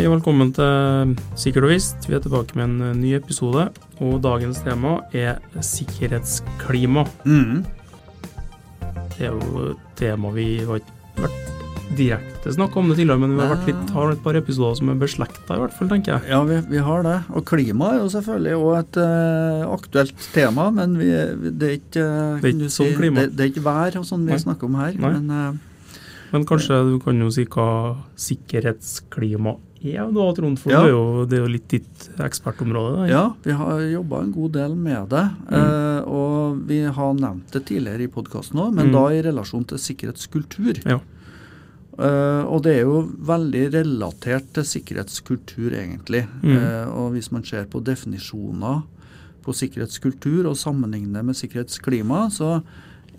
Hei og velkommen til Sikkert og visst. Vi er tilbake med en eh, ny episode. Og dagens tema er sikkerhetsklima. Mm. Det er jo et tema vi har ikke vært direkte snakka om det tidligere, men vi har vært litt, har et par episoder som er beslekta, i hvert fall, tenker jeg. Ja, vi, vi har det. Og klima er jo selvfølgelig òg et uh, aktuelt tema, men vi, det er ikke uh, Det er ikke sånn klima. Det, det er ikke vær og sånn vi Nei. snakker om her. Nei. Men Uh, Men kanskje du kan jo si hva sikkerhetsklima er har hatt For Ja. det, det er jo litt ditt ekspertområde. da. ja, vi har jobba en god del med det. Eh, og vi har nevnt det tidligere i podkasten òg, men Mm. da i relasjon til sikkerhetskultur. Ja. Eh, og det er jo veldig relatert til sikkerhetskultur, egentlig. Mm. Eh, og hvis man ser på definisjoner på sikkerhetskultur og sammenligner med sikkerhetsklima, så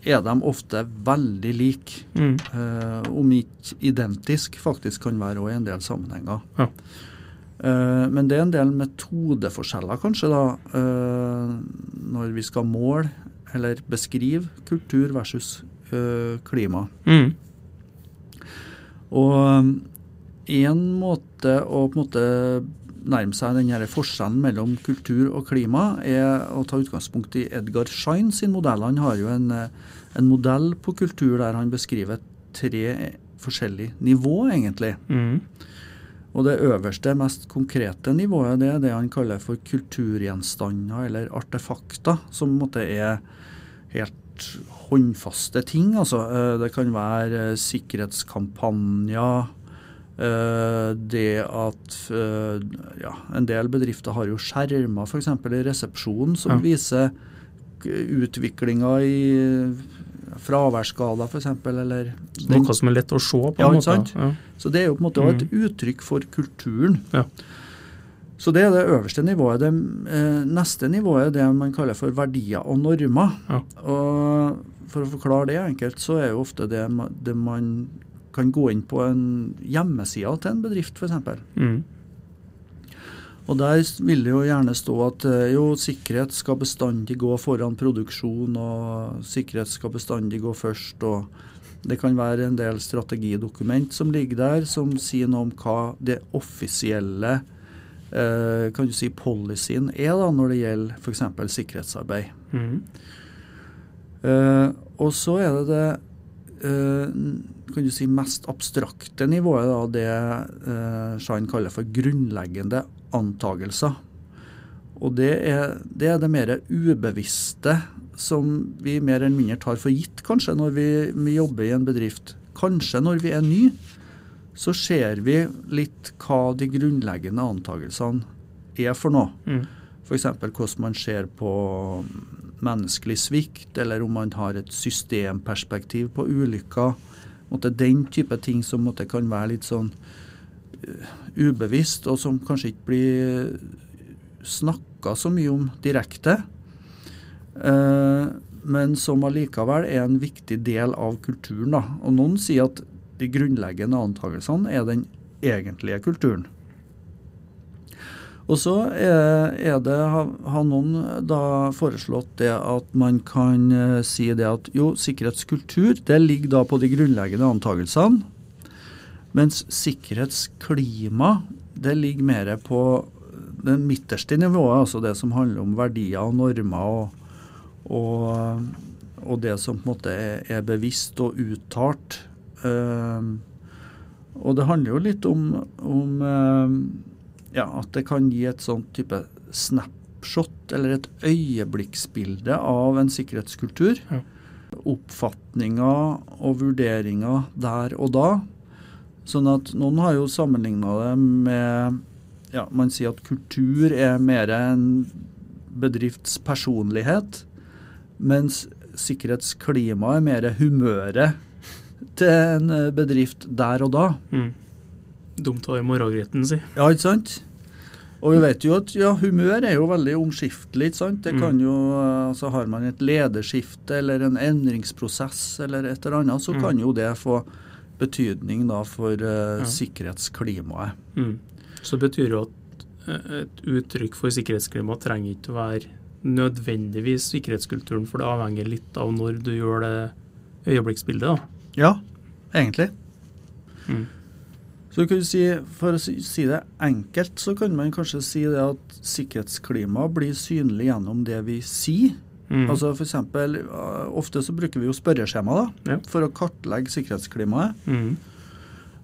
er de ofte veldig like. Mm. Eh, om ikke identisk, faktisk kan være også i en del sammenhenger. Ja. Eh, men det er en del metodeforskjeller, kanskje, da, eh, når vi skal måle eller beskrive kultur versus eh, klima. Mm. Og én måte å på en måte nærme seg den forskjellen mellom kultur og klima, er å ta utgangspunkt i Edgar Schein sin modell. Han har jo en, eh, en modell på kultur der han beskriver tre forskjellige nivå, egentlig. Mm. Og det øverste, mest konkrete nivået, det er det han kaller for kulturgjenstander eller artefakter, som på en måte er helt håndfaste ting. Altså, eh, det kan være eh, sikkerhetskampanjer. Eh, Det at eh, ja, en del bedrifter har jo skjermer f.eks. i resepsjonen som Ja. viser utviklinga i fraværsskader f.eks. Eller den- Noe som er lett å se på Ja, sant? Ja. så det er jo på en måte et uttrykk for kulturen. Ja. Så det er det øverste nivået. Det eh, neste nivået er det man kaller for verdier og normer. Ja. Og for å forklare det enkelt, så er jo ofte det, det man kan gå inn på en hjemmeside til en bedrift, f.eks. Mm. Og der vil det jo gjerne stå at eh, jo, sikkerhet skal bestandig gå foran produksjon, og sikkerhet skal bestandig gå først. og det kan være en del strategidokument som ligger der, som sier noe om hva det offisielle eh, kan du si, policyen er da, når det gjelder f.eks. sikkerhetsarbeid. Mm. Eh, og så er det det kan du si, mest abstrakte nivået, da, det eh, Shine kaller for grunnleggende antagelser. Og det er, det er det mer ubevisste som vi mer eller mindre tar for gitt, kanskje, når vi, vi jobber i en bedrift. Kanskje når vi er ny, så ser vi litt hva de grunnleggende antagelsene er for noe. Mm. F.eks. hvordan man ser på menneskelig svikt, eller om man har et systemperspektiv på ulykker. Den type ting som måtte kan være litt sånn uh, ubevisst, og som kanskje ikke blir snakka så mye om direkte. Uh, men som allikevel er en viktig del av kulturen. Da. Og noen sier at de grunnleggende antakelsene er den egentlige kulturen. Og så er, er det, har, noen da foreslått det at man kan eh, si det at jo, sikkerhetskultur det ligger da på de grunnleggende antagelsene, mens sikkerhetsklima det ligger mer på det midterste nivået, altså det som handler om verdier og normer og, og, og det som på en måte er, er bevisst og uttalt. Uh, og det handler jo litt om, om eh, ja, at det kan gi et sånt type snapshot, eller et øyeblikksbilde av en sikkerhetskultur. Ja. Oppfatninger og vurderinger der og da. Sånn at noen har jo sammenligna det med ja, Man sier at kultur er mer en bedrifts personlighet, mens sikkerhetsklima er mer humøret til en bedrift der og da. Mm. Dumt ha i morgengryten, si. Ja, ikke sant? Og vi vet jo at ja, humør er jo veldig omskiftelig. ikke sant? Det kan Mm. jo, altså Har man et lederskifte eller en endringsprosess eller et eller annet, så Mm. kan jo det få betydning da for uh, Ja. sikkerhetsklimaet. Mm. Så det betyr jo at eh, et uttrykk for sikkerhetsklima trenger ikke å være nødvendigvis sikkerhetskulturen, for det avhenger litt av når du gjør det øyeblikksbildet. da. Ja, egentlig. Mm. Så kan si, For å si det enkelt, så kan man kanskje si det at sikkerhetsklima blir synlig gjennom det vi sier. Mm. Altså for eksempel, uh, Ofte så bruker vi jo spørreskjema da, ja. for å kartlegge sikkerhetsklimaet. Mm.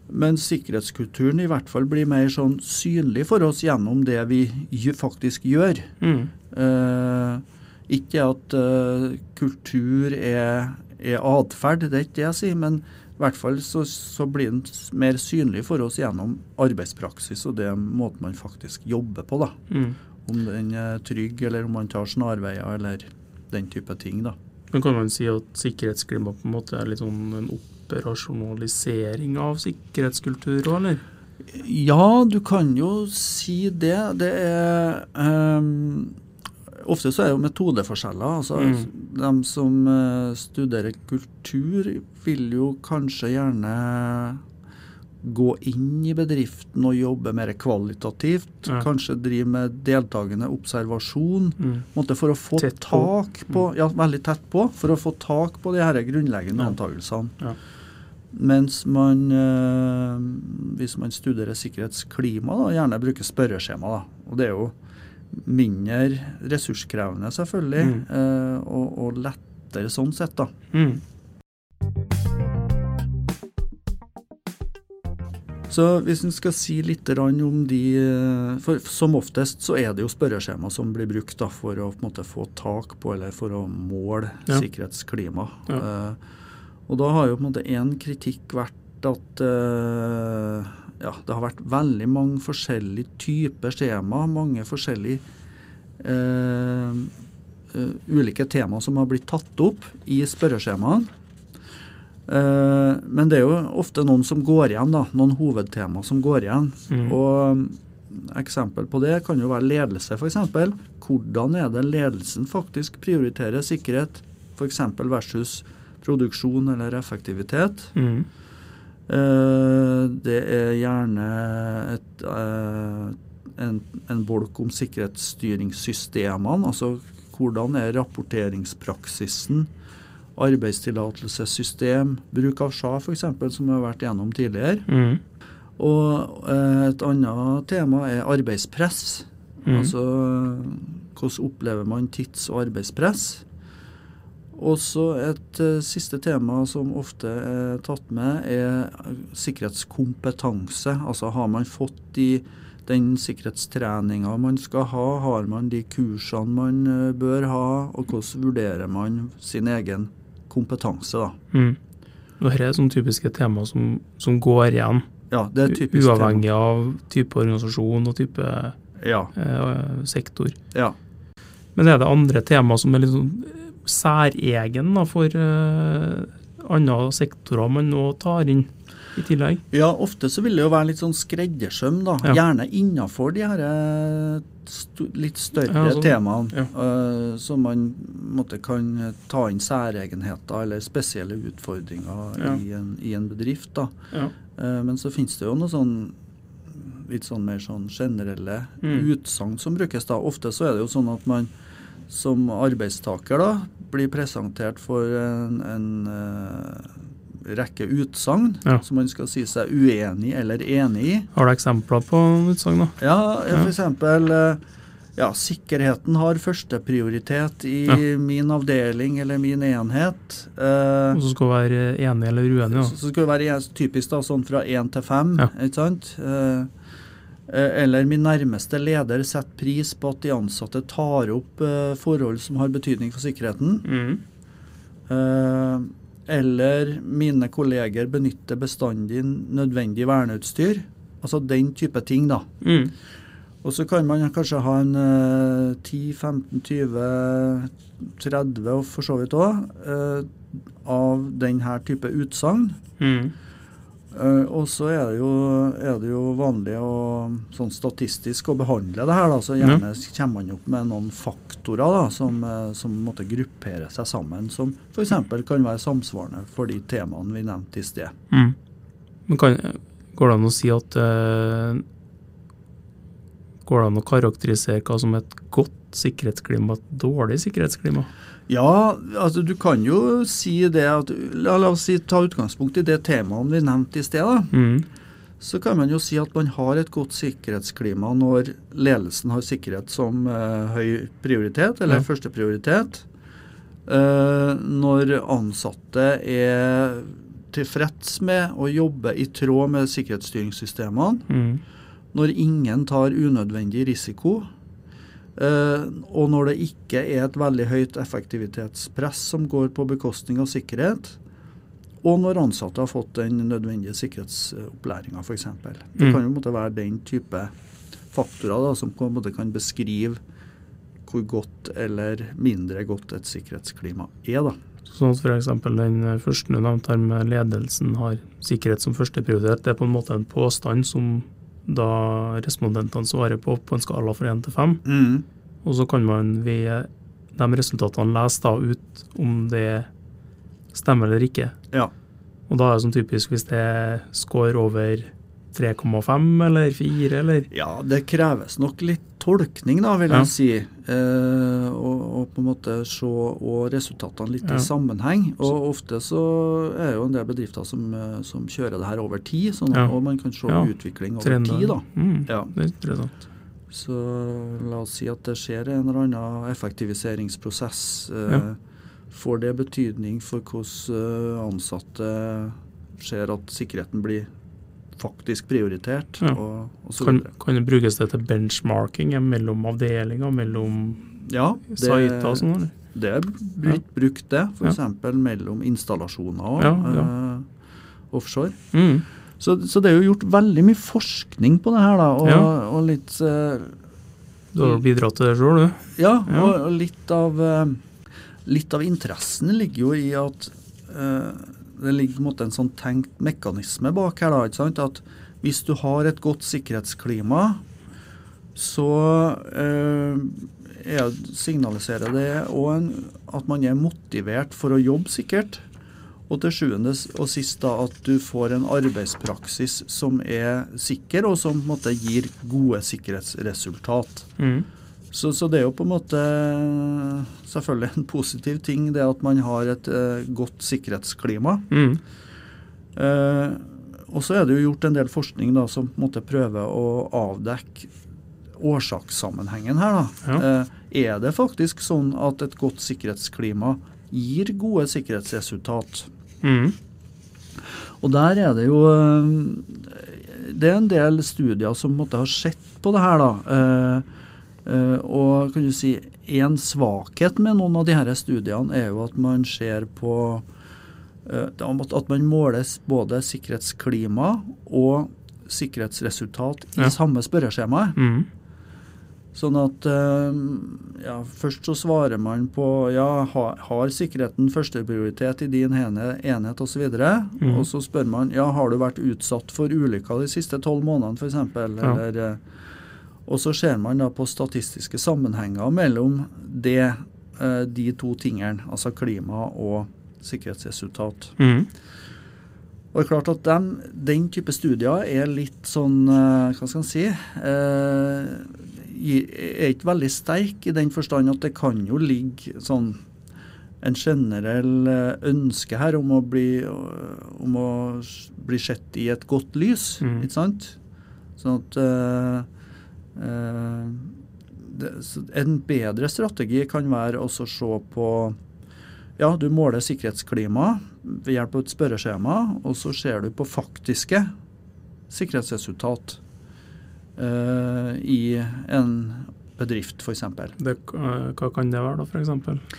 Men sikkerhetskulturen i hvert fall blir mer sånn synlig for oss gjennom det vi faktisk gjør. Mm. Eh, ikke at uh, kultur er, er atferd, det er ikke det jeg sier. Men i hvert fall så, så, blir den mer synlig for oss gjennom arbeidspraksis og det måten man faktisk jobber på. da. Mm. Om den er trygg, eller om man tar snarveier, eller den type ting. da. Men Kan man si at sikkerhetsklima på en måte er litt sånn en operasjonalisering av sikkerhetskultur òg, eller? Ja, du kan jo si det. Det er um, Ofte så er det jo metodeforskjeller. altså mm. De som uh, studerer kultur, vil jo kanskje gjerne gå inn i bedriften og jobbe mer kvalitativt. Ja. Kanskje drive med deltakende observasjon. Mm. For å få tett tak på, mm. Ja, veldig tett på. For å få tak på de her grunnleggende ja. antakelsene. Ja. Mens man, øh, hvis man studerer sikkerhetsklima, da, gjerne bruker spørreskjema. Da. Og det er jo mindre ressurskrevende, selvfølgelig, mm. eh, og, og, lettere sånn sett. da. Mm. Så hvis en skal si litt om de øh, for Som oftest så er det jo spørreskjema som blir brukt da, for å på en måte, få tak på eller for å måle ja. sikkerhetsklima. Ja. Uh, og da har jo på en måte én kritikk vært at uh, ja, det har vært veldig mange forskjellige typer skjema, mange forskjellige uh, uh, ulike tema som har blitt tatt opp i spørreskjemaene. men det er jo ofte noen som går igjen, da, noen hovedtema som går igjen. Mm. Og eksempel på det kan jo være ledelse, f.eks. Hvordan er det ledelsen faktisk prioriterer sikkerhet, f.eks. versus produksjon eller effektivitet. Mm. Uh, det er gjerne et, uh, en, en, bolk om sikkerhetsstyringssystemene. Altså hvordan er rapporteringspraksisen, arbeidstillatelsessystem, bruk av SHA f.eks., som vi har vært gjennom tidligere. Mm. Og uh, et annet tema er arbeidspress. Mm. Altså hvordan opplever man tids- og arbeidspress? Også et uh, siste tema som ofte er tatt med, er sikkerhetskompetanse. Altså har man fått de, den sikkerhetstreninga man skal ha, har man de kursene man uh, bør ha, og hvordan vurderer man sin egen kompetanse. da. Mm. Og Dette er sånn typiske tema som, som går igjen, ja, det er uavhengig tema. av type organisasjon og type ja. uh, sektor. Ja. Men er det andre tema som er litt sånn særegen da, for uh, andre sektorer man nå tar inn i tillegg? Ja, ofte så vil det jo være litt sånn skreddersøm, da. Ja. Gjerne innafor de her eh, st litt større ja, sånn, temaene. Ja. Uh, så man måtte, kan ta inn særegenheter eller spesielle utfordringer i en, i, en, bedrift. da. Uh, men så finnes det jo noe sånn litt sånn mer sånn generelle mm. utsagn som brukes da. Ofte så er det jo sånn at man som arbeidstaker da blir presentert for en, en uh, rekke utsagn ja. som man skal si seg uenig eller enig i. Har du eksempler på utsagn? Ja, ja. eksempel uh, ja, sikkerheten har førsteprioritet i ja. min avdeling eller min enhet. Uh, og så skal du være enig eller uenig? Så, så skal du være typisk da, sånn fra én til fem. Ikke sant? Uh, Eh, eller min nærmeste leder setter pris på at de ansatte tar opp uh, forhold som har betydning for sikkerheten. Mm. Uh, eller mine kolleger benytter bestandig nødvendig verneutstyr. Altså den type ting, da. Mm. Og så kan man kanskje ha en uh, 10-15-20 30 og for så vidt òg av denne type utsagn. Mm. Uh, og så er det, jo, er det, jo, vanlig å, sånn statistisk å behandle det her. Da. Så gjerne kommer man opp med noen faktorer da, som, uh, som måtte gruppere seg sammen. Som f.eks. kan være samsvarende for de temaene vi nevnte i sted. Mm. Men kan, Går det an å si at uh, Går det an å karakterisere hva som et godt sikkerhetsklima et dårlig sikkerhetsklima? Ja, altså du kan jo si det at La, la oss si, ta utgangspunkt i det temaet vi nevnte i sted. Mm. så kan man jo si at man har et godt sikkerhetsklima når ledelsen har sikkerhet som eh, høy prioritet, eller Ja. første prioritet. Eh, når ansatte er tilfreds med å jobbe i tråd med sikkerhetsstyringssystemene. Mm. Når ingen tar unødvendig risiko. Eh, og når det ikke er et veldig høyt effektivitetspress som går på bekostning av sikkerhet. Og når ansatte har fått den nødvendige sikkerhetsopplæringa, f.eks. Det Mm. kan jo måtte være den type faktorer da, som på en måte kan beskrive hvor godt eller mindre godt et sikkerhetsklima er. da. Sånn at f.eks. den første du nevnte her med ledelsen har sikkerhet som førsteprioritet, det er på en måte en påstand som da respondentene svarer på på en skala fra 1 til 5. Mm. Og så kan man ved de resultatene lese da ut om det stemmer eller ikke. Ja. Og da er det sånn typisk hvis det scorer over 3,5 eller 4 eller Ja, det kreves nok litt tolkning, da, vil Ja. jeg si. Eh, på en måte se og resultatene litt Ja. i sammenheng. Og ofte så er jo en del bedrifter som, eh, som kjører det her over tid, sånn at Ja. man kan se Ja. utvikling over trender. tid. da. Mm, Ja. Det er interessant. Så la oss si at det skjer en eller annen effektiviseringsprosess. Eh, Ja. Får det betydning for hvordan eh, ansatte ser at sikkerheten blir faktisk prioritert? Ja. Og, og så Kan, kan det brukes det til benchmarking mellom avdelinger, mellom Ja, det, Saita og sånn? det er blitt brukt, det. F.eks. mellom installasjoner Ja, ja. eh, offshore. Mm. Så, så det er jo gjort veldig mye forskning på det her, da. Og, Ja. og litt eh, Du har bidratt til det sjøl, du. Ja, Ja. og og litt av, eh, litt av interessen ligger jo i at eh, det ligger en en sånn tenkt mekanisme bak her. da, ikke sant? At hvis du har et godt sikkerhetsklima, så eh, er, signaliserer det òg at man er motivert for å jobbe sikkert. Og til sjuende og sist da at du får en arbeidspraksis som er sikker, og som på en måte gir gode sikkerhetsresultat. Mm. Så, så det er jo på en måte selvfølgelig en positiv ting, det at man har et uh, godt sikkerhetsklima. Mm. Uh, og så er det jo gjort en del forskning da, som på en måte prøver å avdekke årsakssammenhengen her. da. Ja. Eh, er det faktisk sånn at et godt sikkerhetsklima gir gode sikkerhetsresultat? Mm. Og der er det jo eh, Det er en del studier som måtte ha sett på det her, da. Eh, eh, og kan du si en svakhet med noen av de her studiene er jo at man ser på at man måles både sikkerhetsklima og sikkerhetsresultat i Ja. samme spørreskjema. Mm. Sånn at eh, ja, først så svarer man på ja, ha, har sikkerheten førsteprioritet i din enhet osv. Mhm. Og så spør man ja, har du vært utsatt for ulykker de siste tolv månedene f.eks. Ja. Eller, eh, og så ser man da på statistiske sammenhenger mellom det, eh, de to tingene, altså klima og sikkerhetsresultat. Mm. Og det er klart at dem, den type studier er litt sånn Hva skal en si eh, Er ikke veldig sterk i den forstand at det kan jo ligge sånn en generell eh, ønske her om å bli, om å bli sett i et godt lys, Mm. ikke sant? Sånn at uh, uh, det, så En bedre strategi kan være også å se på ja, du måler sikkerhetsklima ved hjelp av et spørreskjema, og så ser du på faktiske sikkerhetsresultat eh, i en bedrift, f.eks. Det, eh, hva kan det være, da, f.eks.?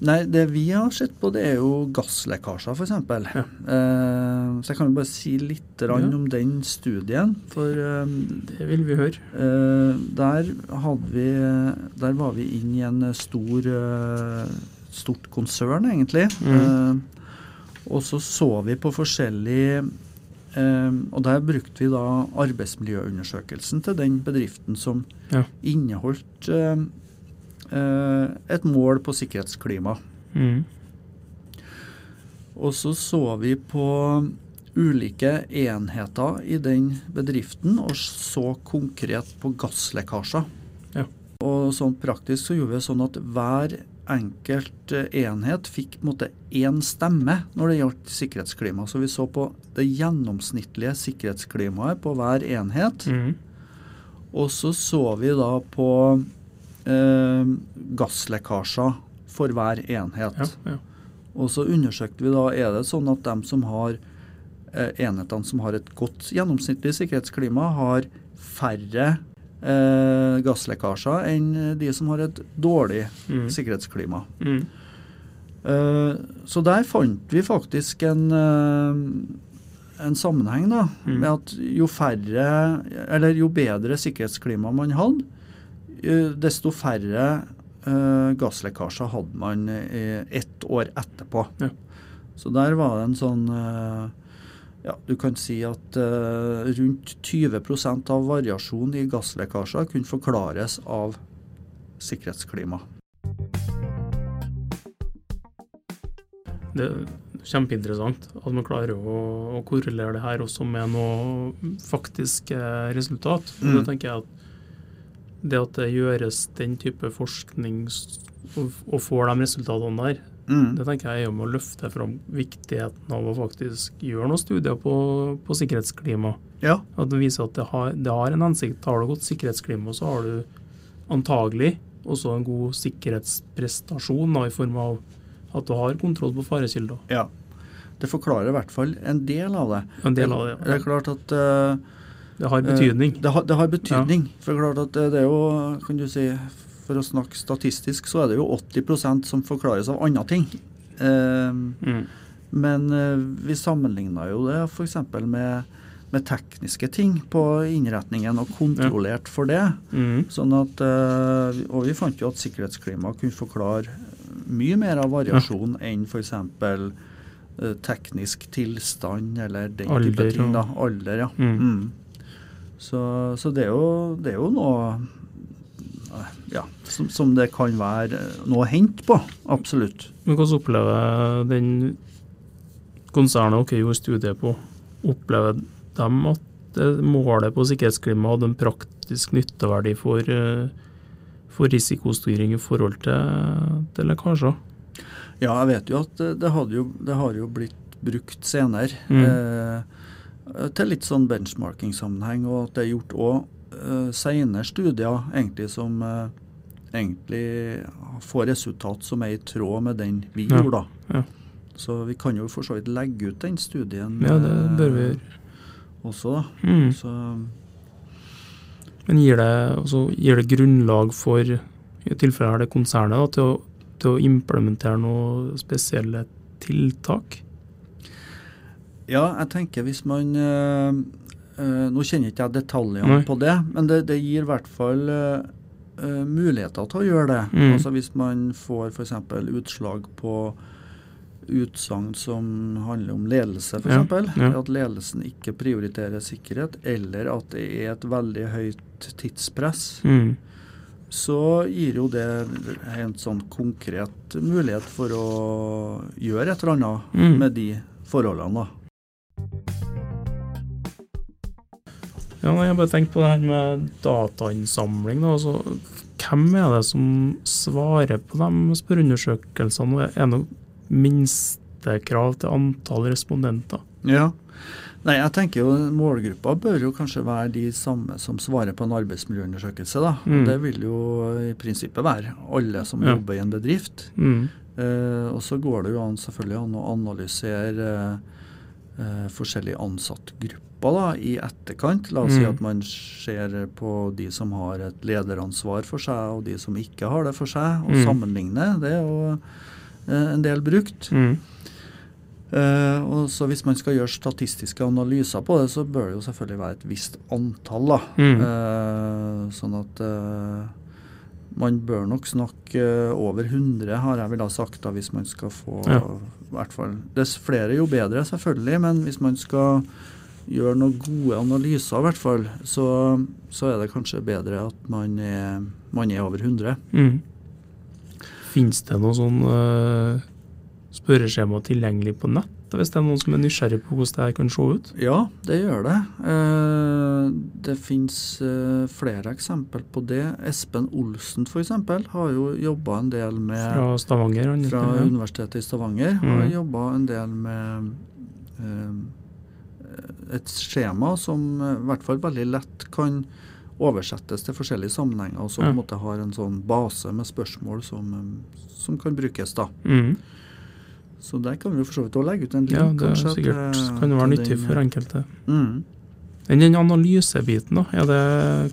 Nei, det vi har sett på, det er jo gasslekkasjer, f.eks. Ja. Eh, så jeg kan jo bare si litt Ja. om den studien. For eh, Det vil vi høre. Eh, der, vi, der var vi inn i en stor, stort konsern, egentlig. Mm. Eh, og så så vi på forskjellig eh, Og der brukte vi da arbeidsmiljøundersøkelsen til den bedriften som Ja. inneholdt eh, eh, et mål på sikkerhetsklima. Mm. Og så så vi på ulike enheter i den bedriften og så konkret på gasslekkasjer. Ja. Og sånn praktisk så gjorde vi sånn at hver enkelt enhet fikk på en måte én stemme når det gjaldt sikkerhetsklima. Så vi så på det gjennomsnittlige sikkerhetsklimaet på hver enhet. Mm. Og så så vi da på eh, gasslekkasjer for hver enhet. Ja, ja. Og så undersøkte vi da er det sånn at de som har eh, enhetene som har et godt gjennomsnittlig sikkerhetsklima, har færre eh, gasslekkasjer enn de som har et dårlig Mm. sikkerhetsklima. Mm. Eh, så der fant vi faktisk en, eh, en sammenheng, da, Mm. med at jo færre, eller jo bedre sikkerhetsklima man hadde, eh, desto færre eh, gasslekkasjer hadde man eh, ett år etterpå. Ja. Så der var det en sånn eh, ja, Du kan si at uh, rundt 20% av variasjonen i gasslekkasjer kunne forklares av sikkerhetsklima. Det er kjempeinteressant at man klarer å, å korrelere det her også med noe faktisk resultat. Mm. Da tenker jeg at det at det gjøres den type forskning og, og får de resultatene der, Mm. det tenker jeg er med å løfte fram viktigheten av å faktisk gjøre noen studier på, på sikkerhetsklima. Ja. At det viser at det har, det har en hensikt. Har du godt sikkerhetsklima, så har du antagelig også en god sikkerhetsprestasjon da, i form av at du har kontroll på farekilder. Ja. Det forklarer i hvert fall en del av det. En del av det. ja. Det er klart at uh, Det har betydning. eh, det, har, det har betydning. For det er klart at det, det er jo, kan du si, for å snakke statistisk, så er det jo 80% som forklares av andre ting. Eh, Mm. men eh, vi sammenligna jo det f.eks. Med, med tekniske ting på innretningen, og kontrollert for det. Mm. Sånn at, eh, og vi fant jo at sikkerhetsklima kunne forklare mye mer av variasjon enn f.eks. Uh, teknisk tilstand eller den type Alder ting. da, Alder, ja. Mm. Mm. Så, så det, er jo, det er jo noe eh, ja, som, som det kan være noe å hente på. Absolutt. Men hvordan opplever den konsernet dere gjorde studie på, opplever de at det målet på sikkerhetsklima hadde en praktisk nytteverdi for, eh, for risikostyring i forhold til, til lekkasjer? Ja, jeg vet jo at det, jo, det har jo blitt brukt senere. Mm. Eh, til litt sånn benchmarking-sammenheng, og at det er gjort òg eh, senere studier egentlig som eh, egentlig får resultat som er i tråd med den vi Ja, gjorde. da. ja. Så vi kan jo for så vidt legge ut den studien Ja, det bør vi eh, gjøre. også, da. Mm. Så Men gir det, altså, gir det grunnlag for, i tilfellet her det konsernet, da, til, å, til å implementere noen spesielle tiltak? ja, jeg tenker hvis man øh, øh, Nå kjenner ikke jeg detaljene Nei. på det, men det, det gir i hvert fall eh, eh, muligheter til å gjøre det. Mm. Altså Hvis man får f.eks. utslag på utsagn som handler om ledelse, Ja, f.eks. ja. At ledelsen ikke prioriterer sikkerhet, eller at det er et veldig høyt tidspress. Mm. Så gir jo det en sånn konkret mulighet for å gjøre et eller annet Mm. med de forholdene. da. Ja, jeg bare tenkte på det her med datainnsamling. Da. Altså, hvem er det som svarer på de spørreundersøkelsene? Er det noe minstekrav til antall respondenter? Ja. Nei, jeg tenker jo Målgruppa bør jo kanskje være de samme som svarer på en arbeidsmiljøundersøkelse. da. Mm. Det vil jo i prinsippet være alle som Ja. jobber i en bedrift. Mm. Eh, og så går det jo an selvfølgelig an å analysere eh, eh, forskjellige ansattgrupper da, i etterkant. La oss si Mm. at man ser på de som har et lederansvar for seg, og de som ikke har det for seg, og Mm. sammenligne. Det er jo eh, en del brukt. Mm. Eh, og så Hvis man skal gjøre statistiske analyser på det, så bør det jo selvfølgelig være et visst antall. da. Mm. Eh, sånn at eh, man bør nok snakke eh, over 100, har jeg vel ha sagt, da, hvis man skal få Ja. i hvert fall Dess flere, jo bedre, selvfølgelig. Men hvis man skal gjøre noen gode analyser, i hvert fall, så, så er det kanskje bedre at man er, man er over 100. Mm. Finnes det noe sånn uh, spørreskjema tilgjengelig på nett, hvis det er noen som er nysgjerrig på hvordan det her kan se ut? Ja, det gjør det. Eh, det fins eh, flere eksempler på det. Espen Olsen f.eks. har jo jobba en del med Fra Stavanger? Han, fra ja. Universitetet i Stavanger. Har Mm. jobba en del med eh, et skjema som i hvert fall veldig lett kan oversettes til forskjellige sammenhenger, og som på Ja. en måte har en sånn base med spørsmål som, som kan brukes. da. Mm. Så der kan vi jo for så vidt òg legge ut en link. ja, det kanskje, sikkert til- kan jo være nyttig den, for enkelte. Mm. Den analysebiten, da, er det,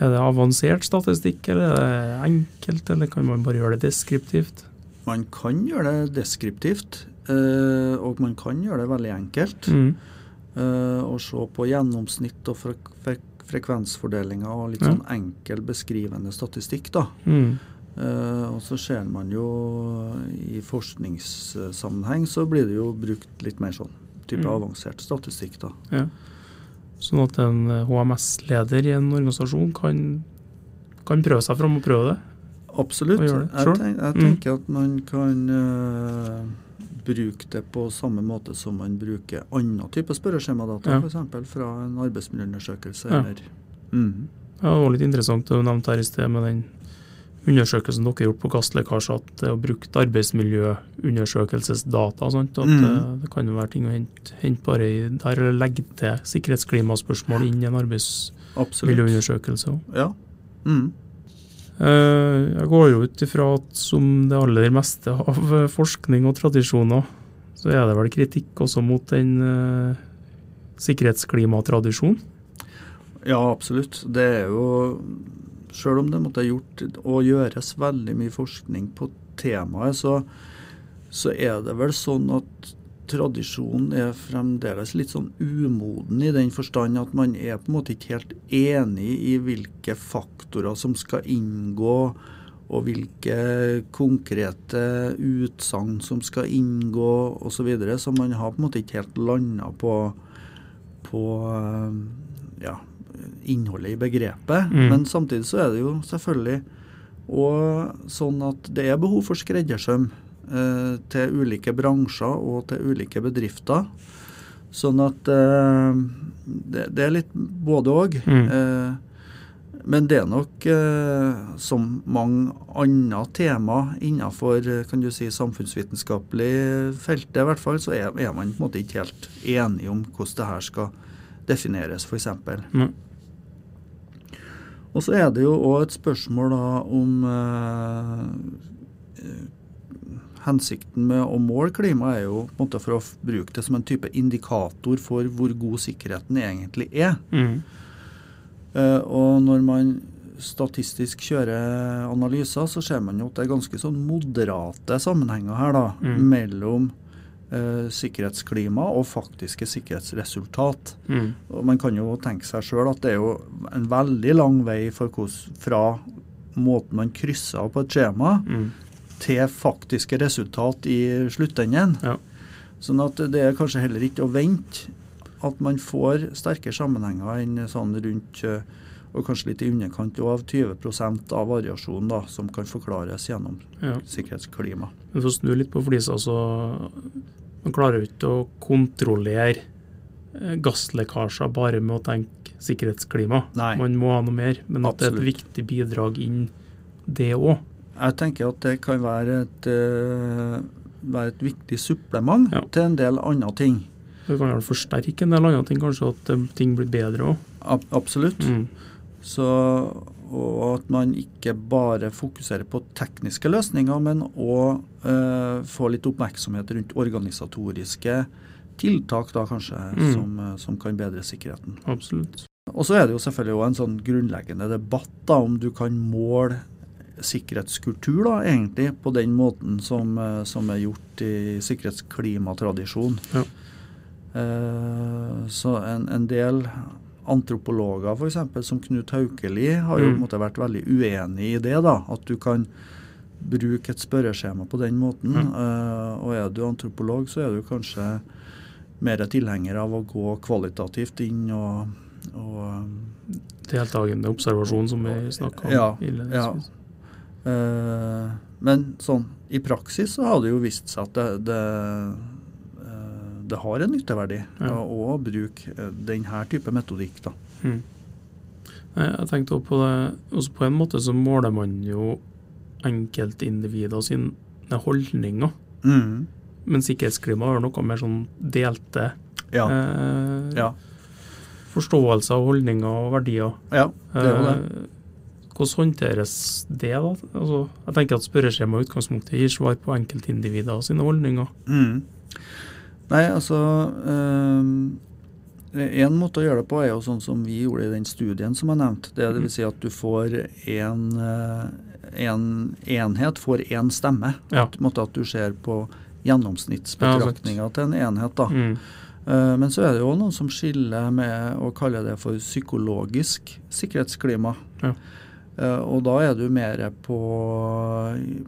er det avansert statistikk, eller er det enkelt, eller kan man bare gjøre det deskriptivt? Man kan gjøre det deskriptivt, eh, og man kan gjøre det veldig enkelt. Mm. eh, og se på gjennomsnitt og frek frek frekvensfordelinger og litt sånn enkel beskrivende statistikk. da. Mm. Eh, og så ser man jo i forskningssammenheng så blir det jo brukt litt mer sånn type Mm. avansert statistikk. da. Ja. Sånn at en HMS-leder i en organisasjon kan, kan prøve seg fram og prøve det. Absolutt. Det Jeg, tenk, jeg Mm. tenker at man kan uh, bruke det på samme måte som man bruker annen type spørreskjemadata, Ja. f.eks. fra en arbeidsmiljøundersøkelse. Ja. Eller, mm. Ja, det var litt interessant det du nevnte her i sted med den undersøkelsen dere har gjort på gasslekkasje, at det er brukt arbeidsmiljøundersøkelsesdata. Sant? At Mm. det, kan jo være ting å hente, hente bare i der, eller legge til sikkerhetsklimaspørsmål inn i en arbeidsmiljøundersøkelse. Ja. Mm. Eh, Jeg går jo ut ifra at som det aller meste av forskning og tradisjoner, så er det vel kritikk også mot den eh, sikkerhetsklimatradisjonen. Ja, absolutt. Det er jo Sjøl om det måtte gjort og gjøres veldig mye forskning på temaet, så, så er det vel sånn at tradisjonen er fremdeles litt sånn umoden i den forstand at man er på en måte ikke helt enig i hvilke faktorer som skal inngå, og hvilke konkrete utsagn som skal inngå osv. Så, videre. så man har på en måte ikke helt landa på, på eh, ja, innholdet i begrepet. Mm. Men samtidig så er det jo selvfølgelig og sånn at det er behov for skreddersøm eh, til ulike bransjer og til ulike bedrifter. Sånn at eh, det, det er litt både òg. Mm. Eh, men det er nok, eh, som mange andre tema innenfor kan du si, samfunnsvitenskapelig feltet, i hvert fall, så er, er man på en måte ikke helt enig om hvordan det her skal defineres, f.eks. Nei. Og så er det jo òg et spørsmål da om eh, eh, Hensikten med å måle klima er jo på en måte for å bruke det som en type indikator for hvor god sikkerheten egentlig er. Mm. Eh, og når man statistisk kjører analyser, så ser man jo at det er ganske sånn moderate sammenhenger her da, Mm. mellom eh, sikkerhetsklima og faktiske sikkerhetsresultat. Mm. Og man kan jo tenke seg sjøl at det er jo en veldig lang vei for hvordan, fra måten man krysser på et skjema, Mm. til faktiske resultat i sluttenden. Ja. Sånn at det er kanskje heller ikke å vente at man får sterke sammenhenger enn sånn rundt eh, og kanskje litt i underkant av 20% av variasjonen da, som kan forklares gjennom Ja. sikkerhetsklima. Men for å snu litt på flisa, så man klarer jo ikke å kontrollere eh, gasslekkasjer bare med å tenke sikkerhetsklima. Nei. Man må ha noe mer, men at det er et viktig bidrag inn det òg. Jeg tenker at det kan være et, eh, være et viktig supplement Ja. til en del andre ting. Det kan vel forsterke en del andre ting, kanskje at eh, ting blir bedre òg. Absolutt. Mm. Så, og at man ikke bare fokuserer på tekniske løsninger, men òg eh, får litt oppmerksomhet rundt organisatoriske tiltak, da kanskje, Mm. som, eh, som kan bedre sikkerheten. Absolutt. Og så er det jo selvfølgelig en sånn grunnleggende debatt da, om du kan måle sikkerhetskultur, da, egentlig, på den måten som, eh, som er gjort i sikkerhetsklimatradisjon. Ja. Eh, så en, en del antropologer, f.eks., som Knut Haukeli, har jo Mm. vært veldig uenig i det. da, At du kan bruke et spørreskjema på den måten. Mm. Uh, og er du antropolog, så er du kanskje mer tilhenger av å gå kvalitativt inn og, og Deltakende observasjon, som vi snakka om. Ja, innledningsvis. Uh, men sånn i praksis så har det jo vist seg at det, det det har en nytteverdi Ja. å å bruke eh, denne type metodikk. da. Mm. Jeg tenkte også på det også På en måte så måler man jo enkeltindivider sine holdninger. Mm. Men sikkerhetsklima har noe mer sånn delte Ja. eh, ja. forståelse av holdninger og verdier. ja, det er jo det. Eh, Hvordan håndteres det? da? Altså, jeg tenker at Spørreskjema i utgangspunktet gir svar på enkeltindivider sine holdninger. Mm. Nei, altså En måte å gjøre det på er jo sånn som vi gjorde i den studien som jeg nevnte. Det, det vil si at du får en, eh, en enhet får én stemme. Ja. At, en måte at du ser på gjennomsnittsbetraktninga til en enhet. da. Mm. Eh, Men så er det jo noen som skiller med å kalle det for psykologisk sikkerhetsklima. Ja. Eh, Og da er du mer på,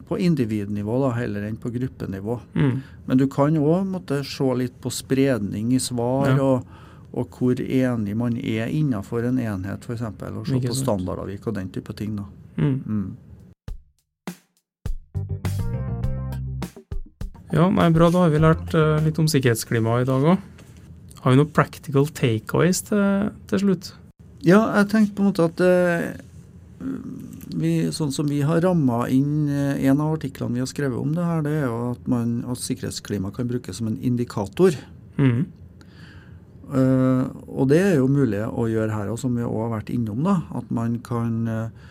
på individnivå da, heller enn på gruppenivå. Mm. Men du kan òg se litt på spredning i svar, Ja. og, og hvor enig man er innenfor en enhet, f.eks. Og se på standardavvik og den type ting. da. Mm. Mm. Ja, nei, bra. Da har vi lært uh, litt om sikkerhetsklima i dag òg. Har vi noen practical takeaways til, til slutt? Ja, jeg tenkte på en måte at eh, vi, sånn som vi har ramma inn eh, En av artiklene vi har skrevet om det her, det er jo at, man, at sikkerhetsklima kan brukes som en indikator. Mm. Uh, og det er jo mulig å gjøre her, og som vi òg har vært innom. da, At man kan uh,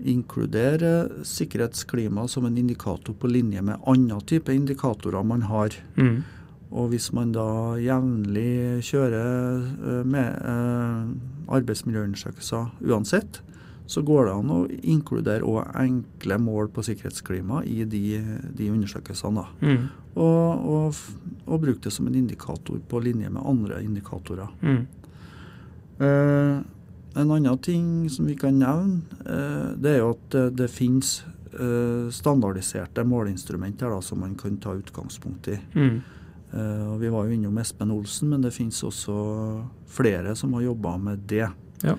inkludere sikkerhetsklima som en indikator på linje med andre type indikatorer man har. Mm. Og hvis man da jevnlig kjører med arbeidsmiljøundersøkelser uansett, så går det an å inkludere òg enkle mål på sikkerhetsklima i de, de undersøkelsene. Mm. Og, og, og bruke det som en indikator på linje med andre indikatorer. Mm. Eh, en annen ting som vi kan nevne, eh, det er jo at det, det finnes eh, standardiserte måleinstrumenter da, som man kan ta utgangspunkt i. Mm. Eh, vi var jo innom Espen Olsen, men det finnes også flere som har jobba med det. Ja.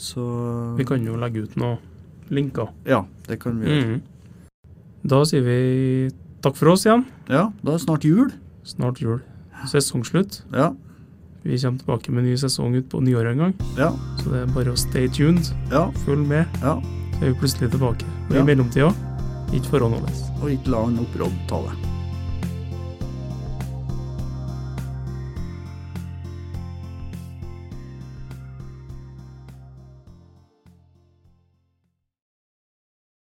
Så Vi kan jo legge ut noen linker. Ja, det kan vi gjøre. Mm. Da sier vi takk for oss igjen. Ja, da er det snart jul. Snart jul. Sesongslutt. Ja, Vi kommer tilbake med ny sesong ut på nyåret en gang. ja, Så det er bare å stay tuned. ja. Følg med. ja. Så er vi plutselig tilbake. Og i mellomtida, ikke forhånd. Og ikke la han opprådd ta det.